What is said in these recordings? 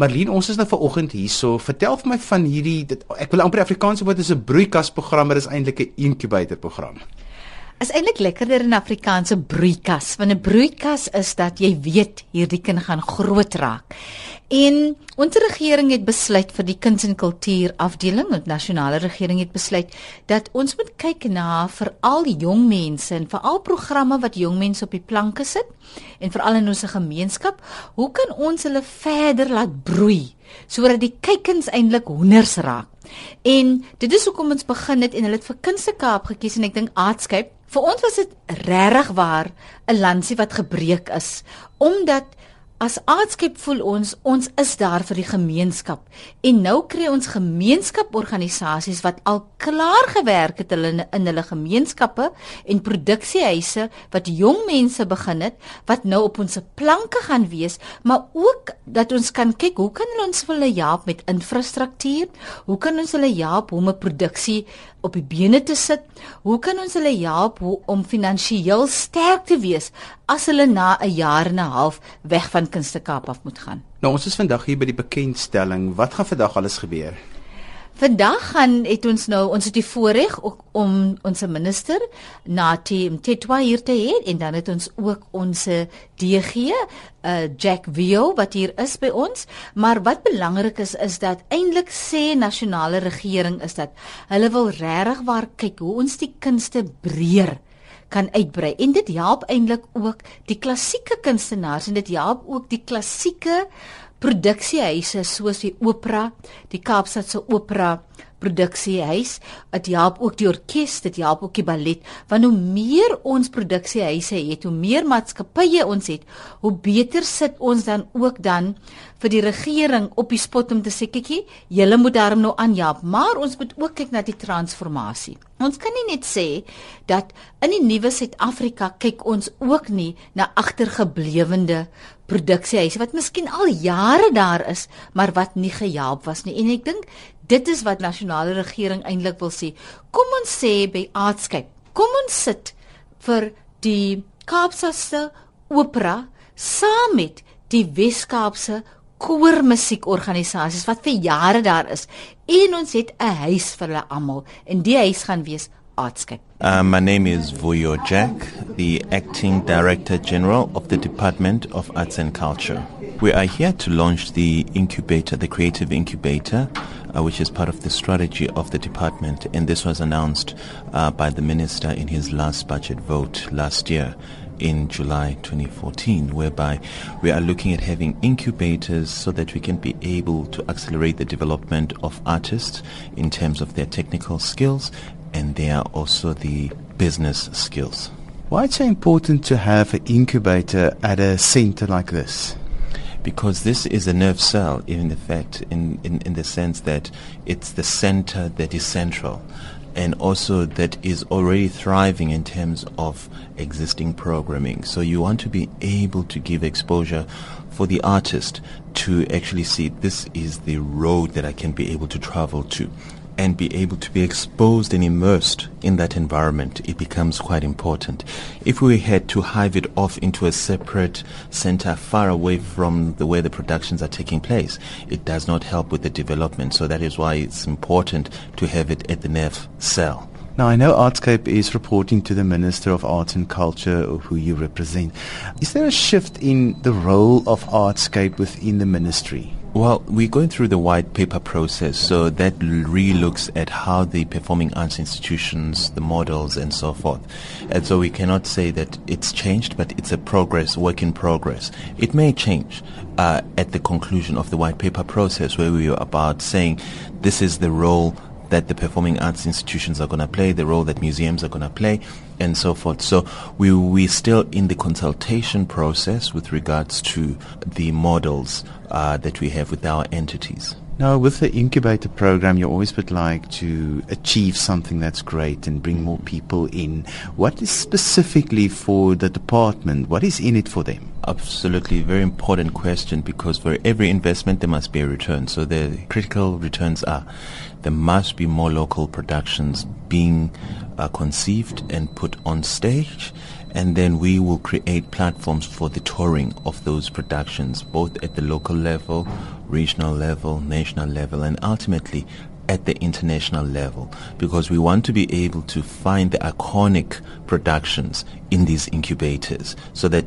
Marlene, ons is nou vanoggend hierso. Vertel vir my van hierdie dit, ek wil amper Afrikaans wat is 'n broeikasprogram, maar dit is eintlik 'n inkubatorprogram. Is eintlik lekkerder in Afrikaanse broeikas, want 'n broeikas is dat jy weet hierdie kind gaan groot raak. En ons regering het besluit vir die kuns en kultuur afdeling, die nasionale regering het besluit dat ons moet kyk na veral jong mense en veral programme wat jong mense op die planke sit en veral in ons gemeenskap, hoe kan ons hulle verder laat broei sodat die kykens eintlik hoenders raak. En dit is hoekom ons begin het en hulle het vir Kunste Kaap gekies en ek dink Aardskyp vir ons was dit regtig waar 'n landsie wat gebreek is omdat As aardskep voel ons ons is daar vir die gemeenskap. En nou kry ons gemeenskaporganisasies wat al klaar gewerk het hulle in hulle gemeenskappe en produksiehuise wat jong mense begin het wat nou op ons planke gaan wees maar ook dat ons kan kyk hoe kan ons hulle help met infrastruktuur? Hoe kan ons hulle help om 'n produksie op die bene te sit hoe kan ons hulle help om finansiëel sterk te wees as hulle na 'n jaar en 'n half weg van Kunste Kaap af moet gaan. Nou ons is vandag hier by die bekendstelling. Wat gaan vandag alles gebeur? Vandag gaan het ons nou ons het die voorreg om ons minister Nathi Mtetwa hier te hê. En dan het ons ook ons DG uh, Jack Vio wat hier is by ons. Maar wat belangrik is is dat eintlik sê nasionale regering is dat hulle wil regtig waar kyk hoe ons die kunste breër kan uitbrei. En dit help eintlik ook die klassieke kunstenaars en dit help ook die klassieke produksiehuise soos die Opera, die Kaapstadse Opera produksiehuis, dit help ook die orkes, dit help ook die ballet, want hoe meer ons produksiehuise het, hoe meer maatskappye ons het, hoe beter sit ons dan ook dan vir die regering op die spot om te sê kykie, julle moet daarom nou aanhelp, maar ons moet ook kyk na die transformasie. Ons kan nie net sê dat in die nuwe Suid-Afrika kyk ons ook nie na agtergeblewende produksiehuise wat miskien al jare daar is, maar wat nie gehelp was nie. En ek dink dit is wat nasionale regering eintlik wil sê. Kom ons sê by Aardskyp, kom ons sit vir die Kaapstadse Opera saam met die Wes-Kaapse koormusiekorganisasies wat vir jare daar is en ons het 'n huis vir hulle almal en die huis gaan wees Artscape. Uh, my name is Vuyo Jack, the Acting Director General of the Department of Arts and Culture. We are here to launch the incubator, the creative incubator, uh, which is part of the strategy of the department. And this was announced uh, by the minister in his last budget vote last year in July 2014, whereby we are looking at having incubators so that we can be able to accelerate the development of artists in terms of their technical skills and they are also the business skills. Why it's so important to have an incubator at a center like this? because this is a nerve cell in effect in, in, in the sense that it's the center that is central and also that is already thriving in terms of existing programming. So you want to be able to give exposure for the artist to actually see this is the road that I can be able to travel to and be able to be exposed and immersed in that environment, it becomes quite important. If we had to hive it off into a separate center far away from the way the productions are taking place, it does not help with the development. So that is why it's important to have it at the NEF cell. Now, I know Artscape is reporting to the Minister of Arts and Culture, who you represent. Is there a shift in the role of Artscape within the ministry? Well, we're going through the white paper process, so that really looks at how the performing arts institutions, the models, and so forth. And so we cannot say that it's changed, but it's a progress, work in progress. It may change uh, at the conclusion of the white paper process, where we are about saying this is the role that the performing arts institutions are going to play, the role that museums are going to play, and so forth. So we we still in the consultation process with regards to the models uh, that we have with our entities. Now, with the incubator program, you always would like to achieve something that's great and bring more people in. What is specifically for the department? What is in it for them? Absolutely, very important question because for every investment there must be a return. So the critical returns are there must be more local productions being uh, conceived and put on stage and then we will create platforms for the touring of those productions, both at the local level, regional level, national level, and ultimately at the international level because we want to be able to find the iconic productions in these incubators so that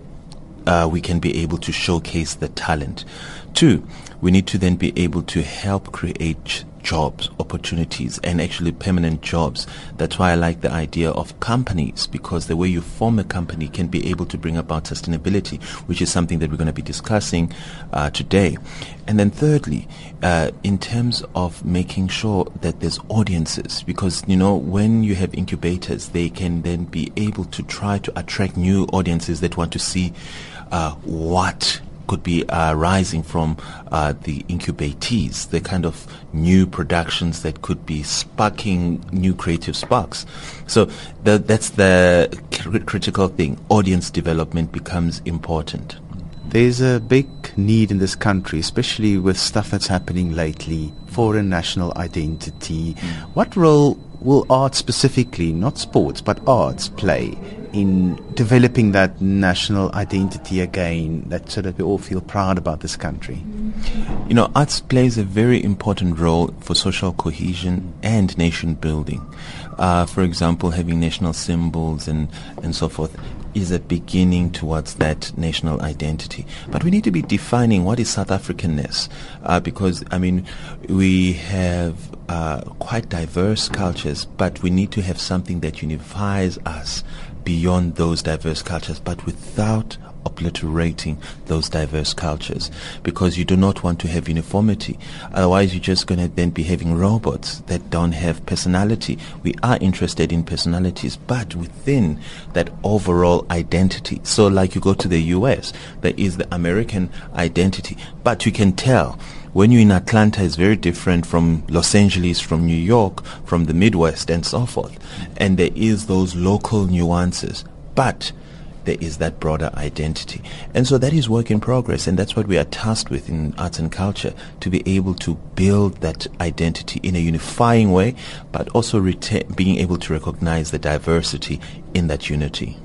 uh, we can be able to showcase the talent. Two, we need to then be able to help create jobs, opportunities, and actually permanent jobs. That's why I like the idea of companies because the way you form a company can be able to bring about sustainability, which is something that we're going to be discussing uh, today. And then thirdly, uh, in terms of making sure that there's audiences, because you know when you have incubators, they can then be able to try to attract new audiences that want to see uh, what could be uh, rising from uh, the incubatees, the kind of new productions that could be sparking new creative sparks. So the, that's the cr- critical thing. Audience development becomes important. There's a big need in this country, especially with stuff that's happening lately, for a national identity. Mm. What role will art specifically, not sports, but arts play in developing that national identity again, that so that we all feel proud about this country? You know, arts plays a very important role for social cohesion and nation building. Uh, for example, having national symbols and, and so forth is a beginning towards that national identity. But we need to be defining what is South Africanness, uh, because I mean, we have uh, quite diverse cultures, but we need to have something that unifies us beyond those diverse cultures, but without obliterating those diverse cultures because you do not want to have uniformity. Otherwise, you're just going to then be having robots that don't have personality. We are interested in personalities, but within that overall identity. So, like you go to the US, there is the American identity, but you can tell when you're in Atlanta is very different from Los Angeles, from New York, from the Midwest, and so forth. And there is those local nuances. But there is that broader identity. And so that is work in progress, and that's what we are tasked with in arts and culture to be able to build that identity in a unifying way, but also being able to recognize the diversity in that unity.